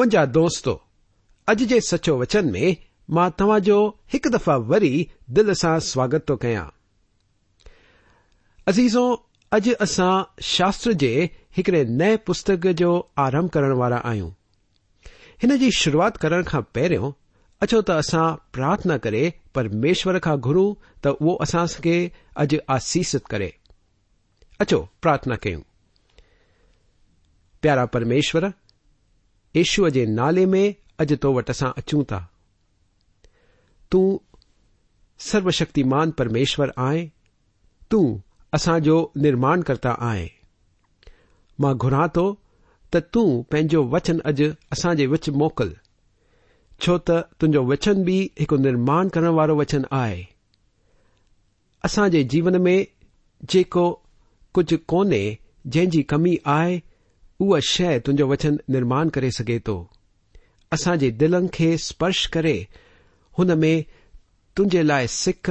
मुंहिंजा दोस्तो, अॼु जे सचो वचन में माँ तव्हां जो हिकु दफ़ा वरी दिल सां स्वागत थो कयां। अज़ीज़ो, अॼु असां शास्त्र जे हिकड़े नए पुस्तक जो आरंभ करण वारा आहियूं। हिन जी शुरुआत करण खां पहिरियों, अचो त असां प्रार्थना करे परमेश्वर खां घुरूं त उहो असां खे अॼु आसीसित करे। अचो, प्रार्थना कयूं। प्यारा परमेश्वर ईश्वर जे नाले में अॼु तो वटि असां अचूं था। तूं सर्वशक्तिमान परमेश्वर आहे तूं असांजो निर्माण करता माँ घुरां थो त तूं पंहिंजो वचन अॼु असांजे विच मोकल। छो त तुंहिंजो वचन बि हिकु निर्माण करण वारो वचन आहे। असांजे जीवन में जेको कुझु कोन्हे जंहिंजी कमी आहे उहा शइ तुंहिंजो वचन निर्माण करे सघे थो असांजे दिलनि खे स्पर्श करे, हुन में तुंहिंजे लाइ सिख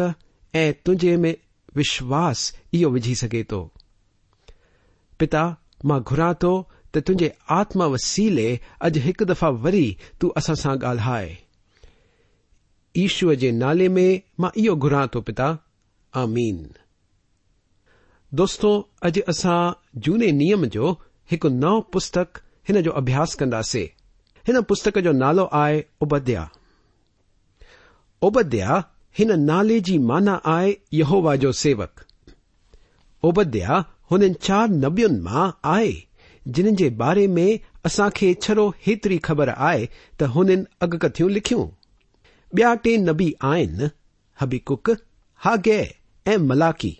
ऐं तुंहिंजे में विश्वास इहो विझी सघे थो पिता, माँ घुरां थो त तुंहिंजे आत्मा वसीले अॼु हिकु दफ़ा वरी तूं असां सां ॻाल्हाए। ईश्वर जे नाले में माँ इहो घुरां थो पिता। आमीन। दोस्तो, अॼु असां झूने नियम जो हिकु नओं पुस्तक हिन जो अभ्यास कंदासीं। हिन पुस्तक जो नालो आहे उबद्या उबद्या हिन नाले जी माना आहे यहोवा जो सेवक। उबद्या हुननि चार नबियुनि माँ आहे, जिन्हनि जे बारे में असां खे छड़ो हेतिरी ख़बर आहे त हुननि अॻकथियूं लिखियूं। ॿिया टे नबी आहिनि, हबीकुक, हागे ऐं मलाकी।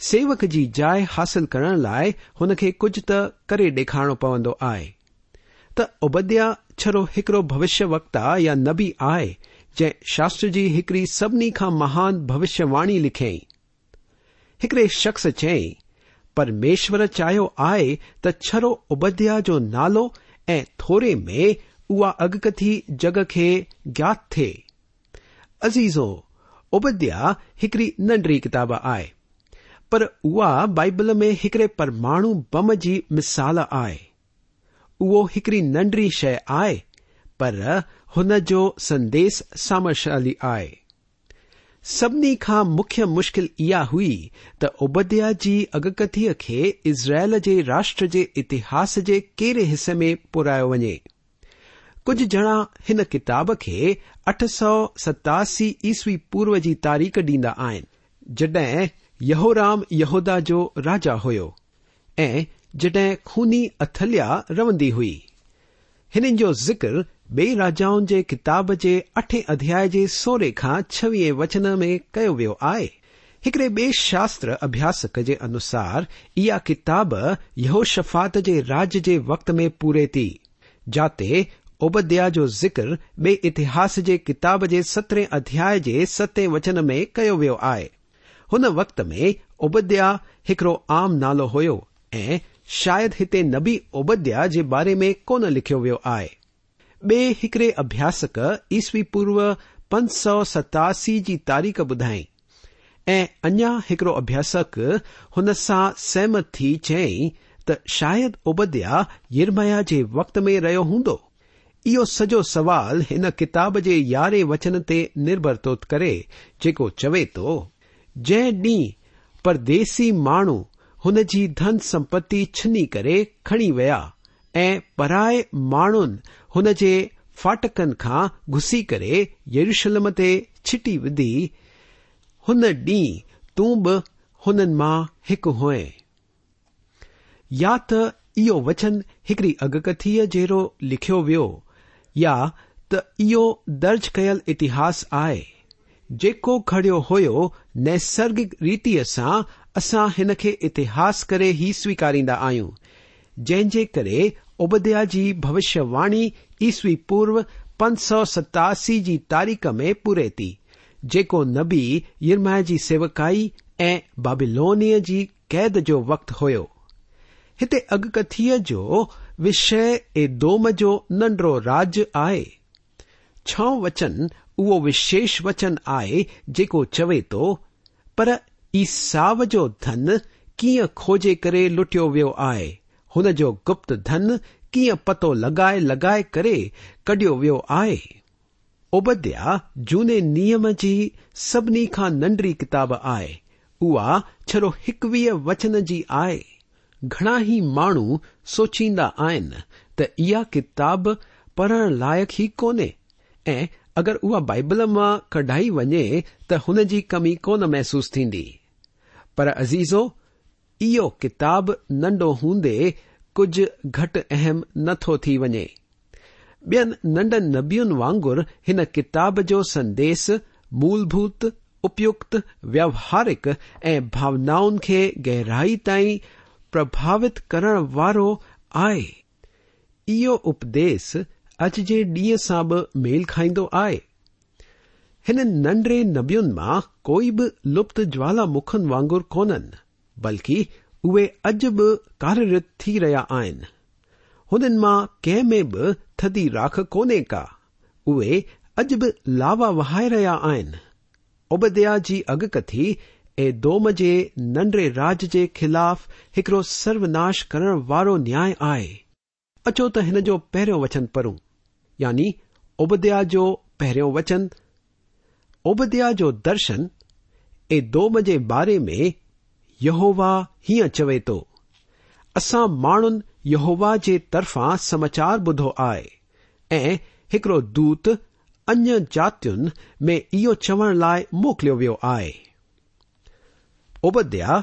सेवक जी जाइ हासिल करण लाइ हुन खे कुझु त करे ॾेखारणो पवंदो आहे। त उबद्या छड़ो हिकड़ो भविष्य वक्ता या नबी आहे, जंहिं शास्त्र जी हिकड़ी सभिनी खां महान भविष्यवाणी लिखियईं हिकड़े शख़्स चयईं, परमेश्वर चाहियो आहे त छड़ो उबद्या जो नालो ऐं थोरे में उहा अॻकथी जग खे ज्ञात थिए अज़ीज़ो उबद्या हिकड़ी नंढड़ी किताब आहे। पर उहा बाइबल में हिकड़े परमाणु बम जी मिसाल आहे। उहो हिकड़ी नंढड़ी शइ आहे, पर हुन जो संदेस सामर्थशाली आहे। सभिनी खां मुख्य मुश्किल इहा हुई त उबद्या जी अॻकथीअ खे इज़राइल जे राष्ट्र जे इतिहास जे कहिड़े हिसे में पुरायो वञे। कुझु ॼणा हिन किताब खे अठ सौ सतासी ईस्वी पूर्व जी तारीख़ ॾींदा आहिनि, जॾहिं यहोराम यहूदा जो राजा हुयो, ऐं जॾहिं खूनी अथलिया रहंदी हुई। हिननि जो ज़िक्र ॿिए राजाउनि जे किताब जे अठे अध्याय जे सोरे खां छवीह वचन में कयो वियो आहे। हिकड़े ॿिए शास्त्र अभ्यासक जे अनुसार, इहा किताब यहोशफ़ात जे राज जे वक़्त में पूरे थी, जाते उबद्या जो ज़िक्र ॿिए इतिहास जे किताब जे सतरहें अध्याय जे सते वचन में कयो वियो आहे। हुन वक़्त में उबद्या हिकड़ो आम नालो हुयो ऐं शायदि हिते नबी उबद्या जे बारे में कोन लिखियो वियो आहे। ॿिए हिकड़े अभ्यासक ईसवी पूर्व पंज सौ सतासी जी तारीख़ ॿुधाई। ऐं अञा हिकड़ो अभ्यासक हुन सां सहमत थी चयईं त शायदि उबद्या यिरमया जे वक़्त में रहियो हूंदो। इहो सॼो सवाल हिन किताब जे यारहें वचन ते निर्भर थो करे जेको चवे थो। जंहिं ॾींहुं परदेसी माण्हू हुन जी धन संपत्ति छिनी करे खणी विया ऐं पराए माण्हुनि हुन जे फाटकनि खां घुसी करे यरूशलम ते छिटी विधी, हुन ॾींहुं तूं बि हुननि माँ हिकु हुए। या त इहो वचन हिकड़ी अॻकथीअ जहिड़ो लिखियो वियो, या त इहो दर्ज कयल इतिहास आहे। जेको खड़ियो हुयो नैसर्गिक रीतीअ सां असां हिन खे इतिहास करे ई स्वीकारींदा आहियूं। जंहिं जे करे उबद्या जी भविष्यवाणी ईसवी पूर्व पंज सौ सतासी जी तारीख़ में पूरे थी। जेको नबी यिरमाया जी सेवकाई ऐं बाबिलोनिया जी कैद जो वक़्तु हुयो। हिते अॻकथीअ जो विषय एदोम जो नंढड़ो राज आहे। छओं वचन उहो विशेष वचन आहे जेको चवे थो पर ईसाव जो धन कीअं खोजे करे लुटियो वियो आहे, हुन जो गुप्त धन कीअं पतो लॻाए लॻाए करे कढियो वियो आहे। ओबद्या झूने नियम जी सभिनी खां नंढड़ी किताब आहे, उहा छड़ो एकवीह वचन जी आहे। घणा ई माण्हू सोचींदा आहिनि त इहा किताब पढ़ण लाइक़ु ई कोन्हे, ऐं अगरि उहा बाइबल माँ कढाई वञे, त हुन जी कमी कोन महसूस थींदी। पर अज़ीज़ो, इहो किताब नंढो हूंदे कुझु घटि अहम नथो थी वञे। ॿियनि नंढनि नबियुनि वांगुरु हिन किताब जो संदेस मूलभूत, उपयुक्त, व्यवहारिक ऐं भावनाउनि खे गहराई ताईं प्रभावित करण वारो आहे। इहो उपदेस अॼु जे ॾींहं सां बि मेल खाईंदो आहे। हिन नंढड़े नबियुनि माँ कोई बि लुप्त ज्वालामुखनि वांगुरु कोन्हनि बल्कि उहे अॼु बि कार्यरत थी रहिया आहिनि। हुननि माँ कंहिं में बि थधी राख कोन्हे का। उहे अॼु बि लावा वहाए रहिया आहिनि। उबदया जी अॻकथी ऐं दोम जे नंढड़े राज जे ख़िलाफ़ हिकिड़ो सर्वनाश करण वारो न्याय आहे। अचो त हिन जो पहिरियों वचन पढ़ूं। यानी उबदया जो पहिरियों वचन उबदया जो दर्शन ऐं दोम जे बारे में यहोवा हीअं चवे थो असां माण्हुनि यहोवा जे तरफ़ां समाचार ॿुधो आहे ऐं दूत अन्य जातियुनि में इहो चवण लाइ मोकिलियो वियो आहे। उबद्या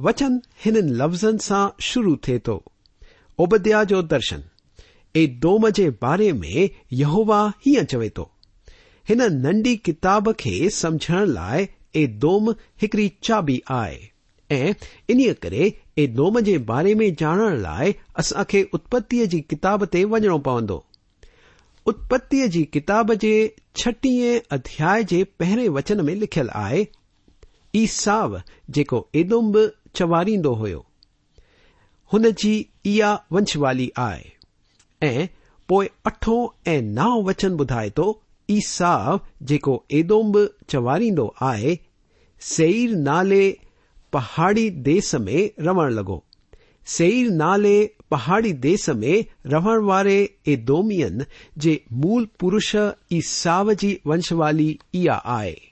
वचन हिननि लफ़्ज़नि सां शुरू थिए थो। ओबद्या जो दर्शन। ए दोम जे बारे में यहोवा हीअं चवे थो, हिन नंढी किताब खे समझण लाइ ए दोम हिकड़ी चाबी आहे ऐं इन्हीअ करे ए दोम जे बारे में ॼाणण लाइ असांखे उत्पत्तीअ जी किताब ते वञणो पवंदो। उत्पत्तीअ जी किताब जे छटीह अध्याय जे पहिरें वचन में लिखियल आहे, ईसाव, जेको एदोम बि चवारींदो हुयो। हुन जी इहा वंशवाली आहे। ऐं पोइ अठो ऐं नाओं वचन ॿुधाए थो ईसाव जेको एदोम बि चवारींदो आहे, सेईर नाले पहाड़ी देस में रहण लॻो सेईर नाले पहाड़ी देस में रहण वारे एदोमियन जे मूल पुरुष ईसाव जी वंशवाली इहा आहे।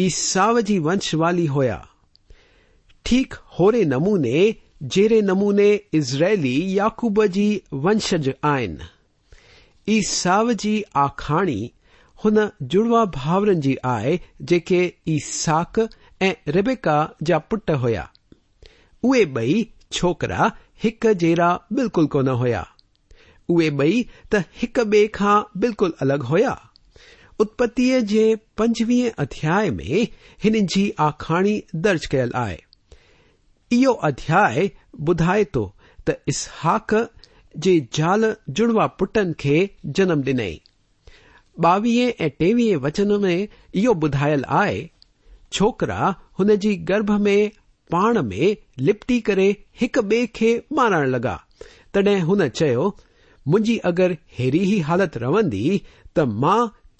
ईसाव जी वंशवाली होया। ठीक होरे नमूने जहिड़े नमूने इज़राइली याकूब जी वंशज आहिनि ईसाव जी आखाणी हुन जुड़वा भाउरनि जी आहे जेके ईसाक ऐं रेबेका जा पुट हुया। उहे ॿई छोकरा हिक जहिड़ा बिल्कुल कोन हुया। उहे ॿई त हिक ॿिए खां बिल्कुलु अलॻि हुया। उत्पत्तीअ जे पंजवीह अध्याय में हिन जी आखाणी दर्ज कयल आहे। इहो अध्याय ॿुधाए थो त इसहाक जे ज़ाल जुड़वा पुटनि खे जनम ॾिनई। ॿावीह ऐं टेवीह वचन में इहो ॿुधायल आहे, छोकरा हुन जी गर्भ में पाण में लिपटी करे हिक ॿिए खे मारण लॻा तॾहिं हुन चयो, मुंहिंजी अगरि अहिड़ी ई हालत रहंदी, त माँ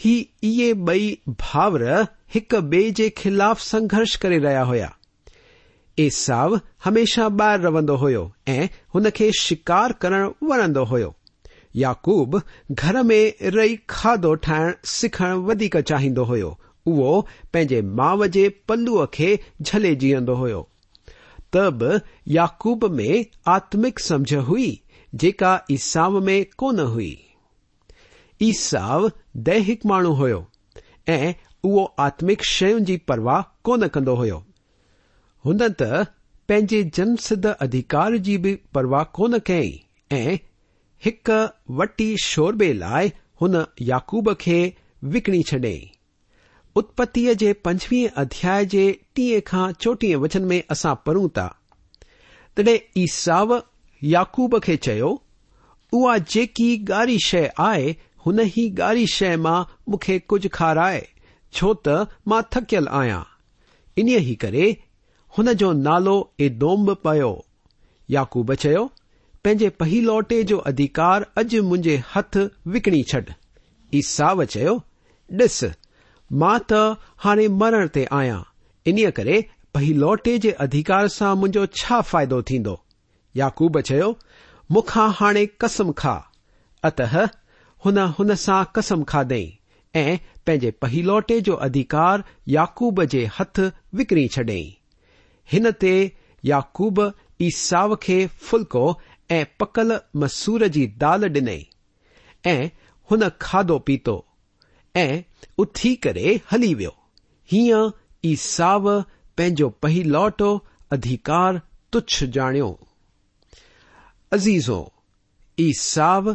ही इहे ॿई भाउर हिक ॿिए जे खिलाफ़ संघर्ष करे रहिया हुया। एसाव हमेशा ॿाहिरि रहंदो हुयो ऐं हुन खे शिकार करणु वणंदो हुयो। याकूब घर में रही खाधो ठाहिण सिखण वधीक चाहींदो हुयो। उहो पंहिंजे माउ जे पल्लूअ खे झले जीअंदो हुयो। त बि याकूब में आत्मिक समझ हुई, जेका ईसाव में कोन हुई। ईसाव दैहिक माण्हू हुयो, ऐं उहो आत्मिक शयुनि जी परवाह कोन कंदो हुयो। हुन त पंहिंजे जनसिद्ध अधिकार जी बि परवाह कोन कई ऐं हिक वटी शोरबे लाइ हुन याकूब खे विकिणी छॾियईं। उत्पत्तीअ जे पंजवीह अध्याय जे टीह खां चोटीह वचन में असां पढ़ूं था। तॾहिं ईसाव याकूब खे चयो, उहा जेकी ॻाढ़ी शइ आहे हुन ई ॻाढ़ी शइ माँ मूंखे कुझु खाराए, छो त माँ थकियल आहियाँ इन्हीअ ई करे हुन जो नालो एदोम बि पियो। याकूब चयो, पंहिंजे पहिलोटे जो अधिकार अॼु मुंहिंजे हथ विकिणी छॾ। ईसाव चयो, ॾिस, माँ त हाणे मरण ते आहियाँ इन्हीअ करे पहिलोटे जे अधिकार सां मुंहिंजो छा फ़ाइदो थींदो? याकूब चयो, मूंखां हाणे कसम खा। अतः हुन हुन सां कसम खाधई ऐं पंहिंजे पहिलोटे जो अधिकार याकूब जे हथ विकिणी छॾियईं हिन ते याकूब ईसाव खे फुल्को ऐं पकल मसूर जी दाल ॾिनई ऐं हुन खाधो पीतो, ऐं उथी करे हली वियो। हीअं ईसाव पंहिंजो पहिलोटो अधिकार तुच्छ ॼाणियो अज़ीज़ो, ईसाव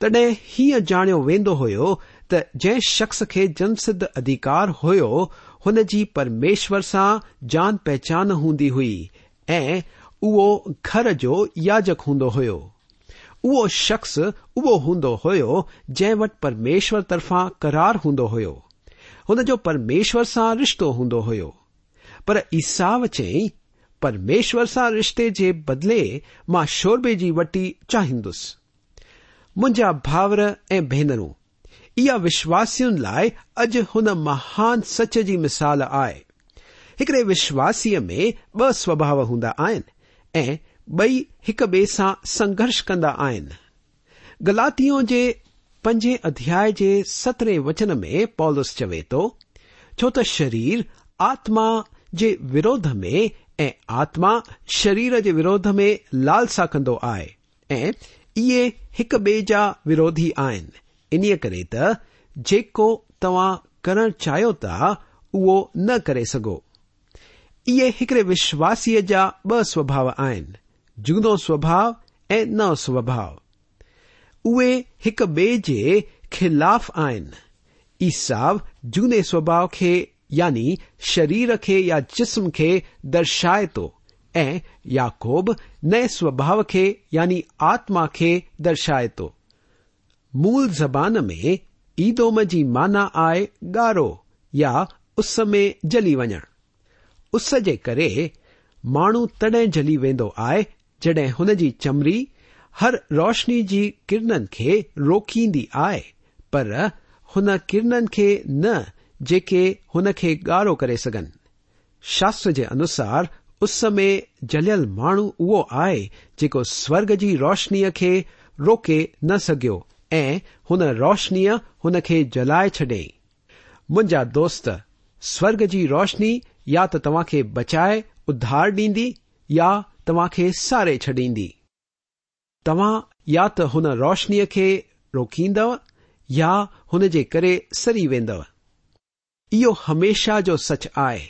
तॾहिं हीअं ॼाणियो वेंदो हुयो त जंहिं शख़्स खे जनसिद्ध अधिकार हुयो, हुन जी परमेश्वर सां जान पहचान हूंदी हुई ऐं उहो घर जो याजक हूंदो हुयो। उहो शख़्स उहो हूंदो हुयो जंहिं वटि परमेश्वर तरफ़ां करार हूंदो हुयो। हुन जो परमेश्वर सां रिश्तो हूंदो हुयो। पर ईसाव चई, परमेश्वर सां रिश्ते जे बदिले माँ शोरबे जी वटी चाहींदुसि। मुंहिंजा भाउर ऐं भेनरूं। इहा विश्वासियुनि लाइ अॼु हुन महान सच जी मिसाल आहे। हिकड़े विश्वासीअ में ॿ स्वभाव हूंदा आहिनि ऐं ॿई हिक ॿिए सां संघर्ष कंदा आहिनि। गलातियो जे पंजे अध्याय जे सतरहें वचन में पॉलिस चवे थो, छो त शरीर आत्मा जे विरोध में ऐं आत्मा शरीर जे विरोध में लालसा कंदो आहे ऐं इहे हिक ॿिए जा विरोधी आहिनि। इन्हीअ करे त, जेको तव्हां करण चाहियो था, उहो न करे सघो। इहे हिकड़े विश्वासीअ जा ॿ स्वभाव आहिनि, जूनो स्वभाव ऐं नओं स्वभाव। उहे हिक ॿिए जे ख़िलाफ़ आहिनि। ईसाव जूने स्वभाव खे, यानी शरीर खे या जिस्म खे दर्शाए थो। ऐं याकोब नए स्वभाव खे, यानी आत्मा खे दर्शाए थो। मूल ज़बान में ईदोम जी माना आहे ॻारो या उस में जली वञणु। उस जे करे माण्हू तॾहिं जली वेंदो आहे, जॾहिं हुन जी चमड़ी हर रोशनी जी किरणनि खे रोकींदी आहे, पर हुन किरणनि खे न, जेके हुन खे ॻाढ़ो करे सघनि। शास्त्र जे अनुसार उस में जलियल माण्हू उहो आहे जेको स्वर्ग जी रोशनीअ खे रोके न सघियो ऐं हुन रोशनीअ हुन खे जलाए छॾियईं मुंहिंजा दोस्त, स्वर्ग जी रोशनी या त तव्हां खे बचाए उधार ॾींदी या तव्हां खे सारे छॾींदी। तव्हां या त हुन रोशनीअ खे रोकींदव या हुन जे करे सरी वेंदव। इहो हमेशा जो सच आहे।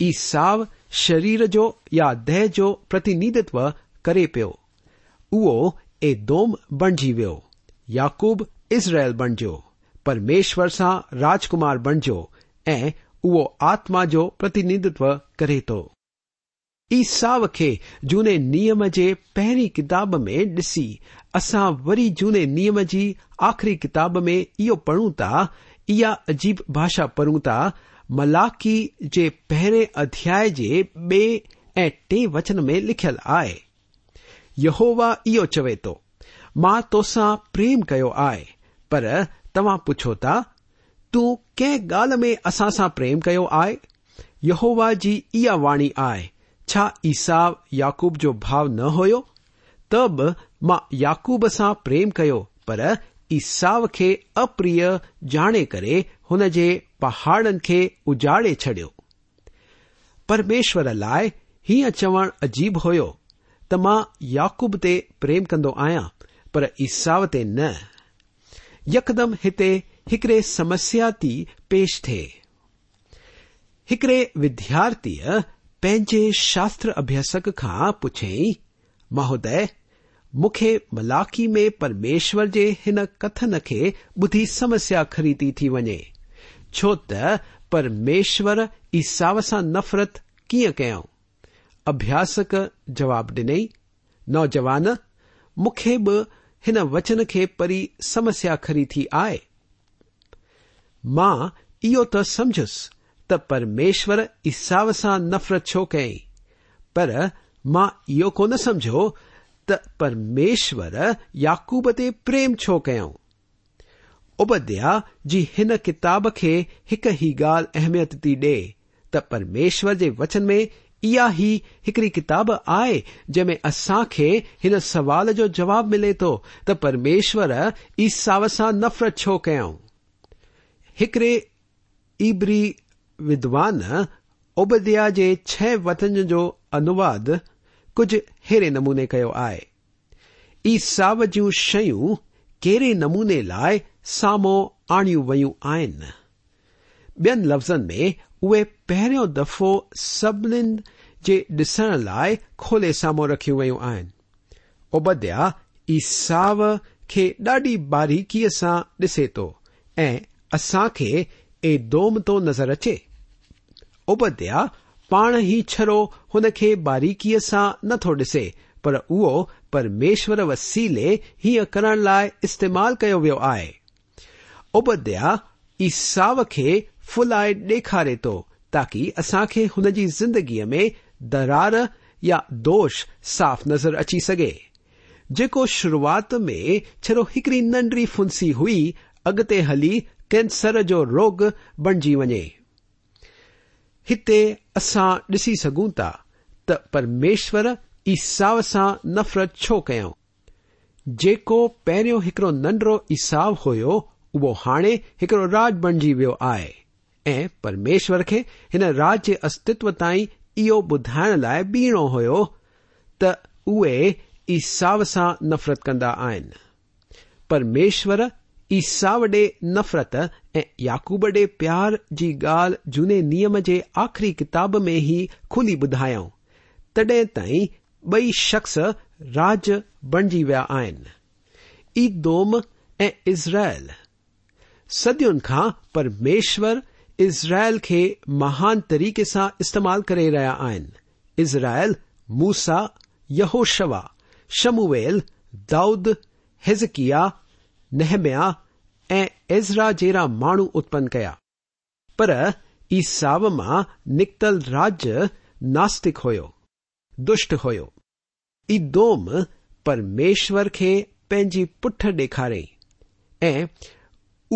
ई साव शरीर जो या देह जो प्रतिनिधित्व करे पियो, उहो एदोम बणिजी वियो, याकूब इज़राइल बणिजो परमेश्वर सां राजकुमार बणिजो ऐं उहो आत्मा जो प्रतिनिधित्व करे थो ईसाव खे झूने नियम जे पहिरीं किताब में ॾिसी, असां वरी झूने नियम जी आख़िरी किताब में इहो पढ़ूं था इहा अजीब भाषा पढ़ूं था मलाकी जे पहिरें अध्याय जे ॿिए ऐं टे वचन में लिखियलु आहे। यहोवा इहो चवे थो, माँ तोसां प्रेम कयो आहे, पर तव्हां पुछो था, तूं कंहिं ॻाल्हि में असां सां प्रेम कयो आहे? यहोवा जी इहा वाणी आहे, छा ईसाव याकूब जो भाव न हुयो? त बि माँ याकूब सां प्रेम कयो, पर ईसाव खे अप्रिय ॼाणे करे हुन जे पहाड़नि खे उजाड़े छडि॒यो। परमेश्वर लाइ हीअं चवणु अजीब हुयो त माँ याकूब ते प्रेम कंदो आहियाँ पर ईसाव ते न। यकदम हिते हिकड़े समस्या थी पेश थिए हिकड़े विद्यार्थीअ पंहिंजे शास्त्र अभ्यासक खां पुछियईं महोदय, मूंखे मलाकी में परमेश्वर जे हिन कथन खे ॿुधी समस्या खरीदी थी थी वञे। छो त परमेश्वर ईसाव सां नफ़रत कीअं कयऊं अभ्यासक जवाब ॾिनई नौजवान, मूंखे बि हिन वचन खे परी समस्या खरी थी आहे माँ, इहो त समझुसि त परमेश्वर ईसाव सां नफ़रत छो कयईं पर माँ इहो कोन समझो त परमेश्वर याकूब ते प्रेम छो कयऊं उबद्या, जी हिन किताब खे हिकु ई ॻाल्हि अहमियत थी ॾे, त परमेश्वर जे वचन में इहा ई हिकड़ी किताब आहे जंहिंमें असां खे हिन सवाल जो जवाब मिले थो त परमेश्वर ईसाव सां नफ़रत छो कयऊं। हिकड़े इबरी विद्वान उबद्या जे छह वचन जो अनुवाद कुझु अहिड़े नमूने कयो आहे। ईसाव जूं शयूं कहिड़े नमूने लाइ साम्हूं आणियूं वयूं आहिनि। ॿियनि लफ़्ज़नि में, उहे पहिरियों दफ़ो सभिनीनि जे ॾिसण लाइ खोले साम्हूं रखियूं वयूं आहिनि। उबद्या ईसाव खे ॾाढी बारीकीअ सां ॾिसे थो, ऐं असां खे एदोम थो नज़र अचे। उबद्या पाण ई छरो हुन खे बारीकीअ सां नथो ॾिसे, पर उहो परमेश्वर वसीले हीअं करण लाइ इस्तेमाल कयो वियो आहे। उबद्या ईसाव खे फुलाए ॾेखारे थो ताकी असां खे हुन जी ज़िंदगीअ में दरार या दोष साफ़ नज़र अची सघे। जेको शुरुआत में छरो हिकड़ी नंढड़ी फुंसी हुई, अॻिते हली कैंसर जो रोग बणिजी वञे। हिते असां ॾिसी सघूं था त परमेश्वर ईसाव सां नफ़रत छो कयऊं? जेको पहिरियों हिकड़ो नंढड़ो ईसाव हुयो उहो हाणे हिकड़ो राज बणिजी वियो आहे। ऐं परमेश्वर खे हिन राज जे अस्तित्व ताईं इहो ॿुधाइण लाइ बीहणो हुयो त उहे ईसाव सां नफ़रत कंदा आहिनि। परमेश्वर ईसाव ॾे नफ़रत ऐं याकूब ॾे प्यार जी ॻाल्हि झूने नियम जे आख़िरी किताब में ई खुली ॿुधायऊं, तॾहिं ताईं ॿई शख़्स राज बणिजी विया आहिनि। ईदोम ऐं इज़राइल सदियुनि खां परमेश्वर इज़राइल खे महान तरीक़े सां इस्तेमाल करे रहिया आहिनि इज़राइल, मूसा, यहोशवा शमुवेल दाऊद, हिज़किया, नहमिया, ऐं एज़रा जहिड़ा माण्हू उत्पन्न कया। पर ईसाव माँ निकतल राज्य नास्तिक हुयो, दुष्ट हुयो। ईदोम परमेश्वर खे पंहिंजी पुठ ॾेखारियईं ऐं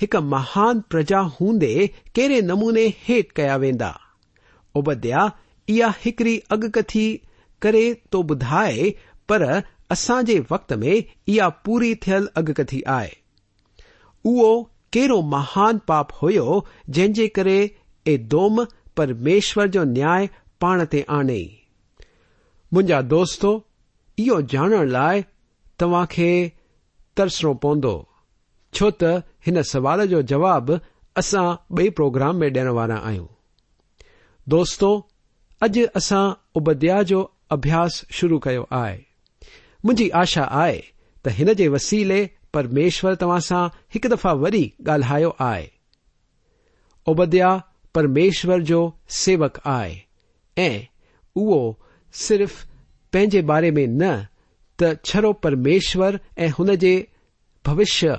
हिकु महान प्रजा हूंदे कहिड़े नमूने हेठि कया वेंदा। उबद्या इहा हिकड़ी अॻकथी करे तो ॿुधाए पर असां जे वक़्त में इहा पूरी थियल अॻकथी आहे उहो कहिड़ो महान पाप हुयो जंहिं जे करे एदोम परमेश्वर जो न्याय पाण ते आणई मुंहिंजा दोस्तो, इहो ॼाणण लाइ तव्हां खे तरसणो पवंदो। छो त हिन सवाल जो जवाब असां ॿिए प्रोग्राम में ॾियण वारा आहियूं। दोस्तो, अॼु असां उबद्या जो अभ्यास शुरू कयो आहे। मुंहिंजी आशा आहे त हिन जे वसीले परमेश्वर तव्हां सां हिकु दफ़ा वरी ॻाल्हायो आहे। उबद्या परमेश्वर जो सेवक आहे, ऐं उहो सिर्फ़ पंहिंजे बारे में न, त छरो परमेश्वर ऐं हुन जे भविष्य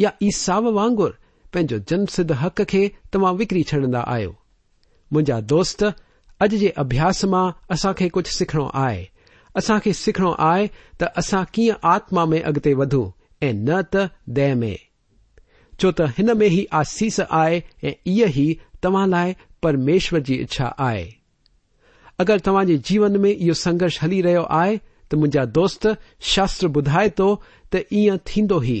या ईसाव वांगुरु पंहिंजो जनसिद्ध हक़ खे तव्हां विकिरी छॾंदा आहियो। मुंहिंजा दोस्त, अॼु जे अभ्यास माँ असां खे कुझु सिखणो आहे। असां खे सिखणो आहे त असां कीअं आत्मा में अॻिते वधूं ऐं न त दह में। छो त हिन में ई आसीस आहे ऐं इहा ई तव्हां लाइ परमेश्वर जी इच्छा आहे। अगरि तव्हां जे जीवन में इहो संघर्ष हली रहियो आहे, त मुंहिंजा दोस्त शास्त्र ॿुधाए थो त ईअं थींदो ई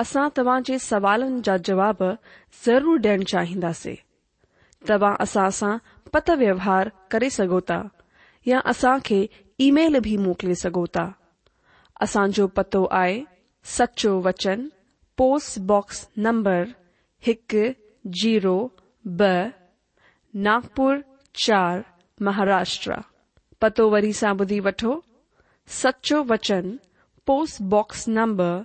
असां तव्हां जे सवालनि जा जवाब ज़रूर ॾियण चाहींदासीं। तव्हां असां सां पत व्यवहार करे सघो या असां खे ईमेल बि मोकिले सघो पतो आहे, सचो वचन, पोस्ट बॉक्स नंबर हिकु, ज़ीरो ब नागपुर चार, महाराष्ट्र। पतो वरी सां ॿुधी वठो, सचो वचन, post box number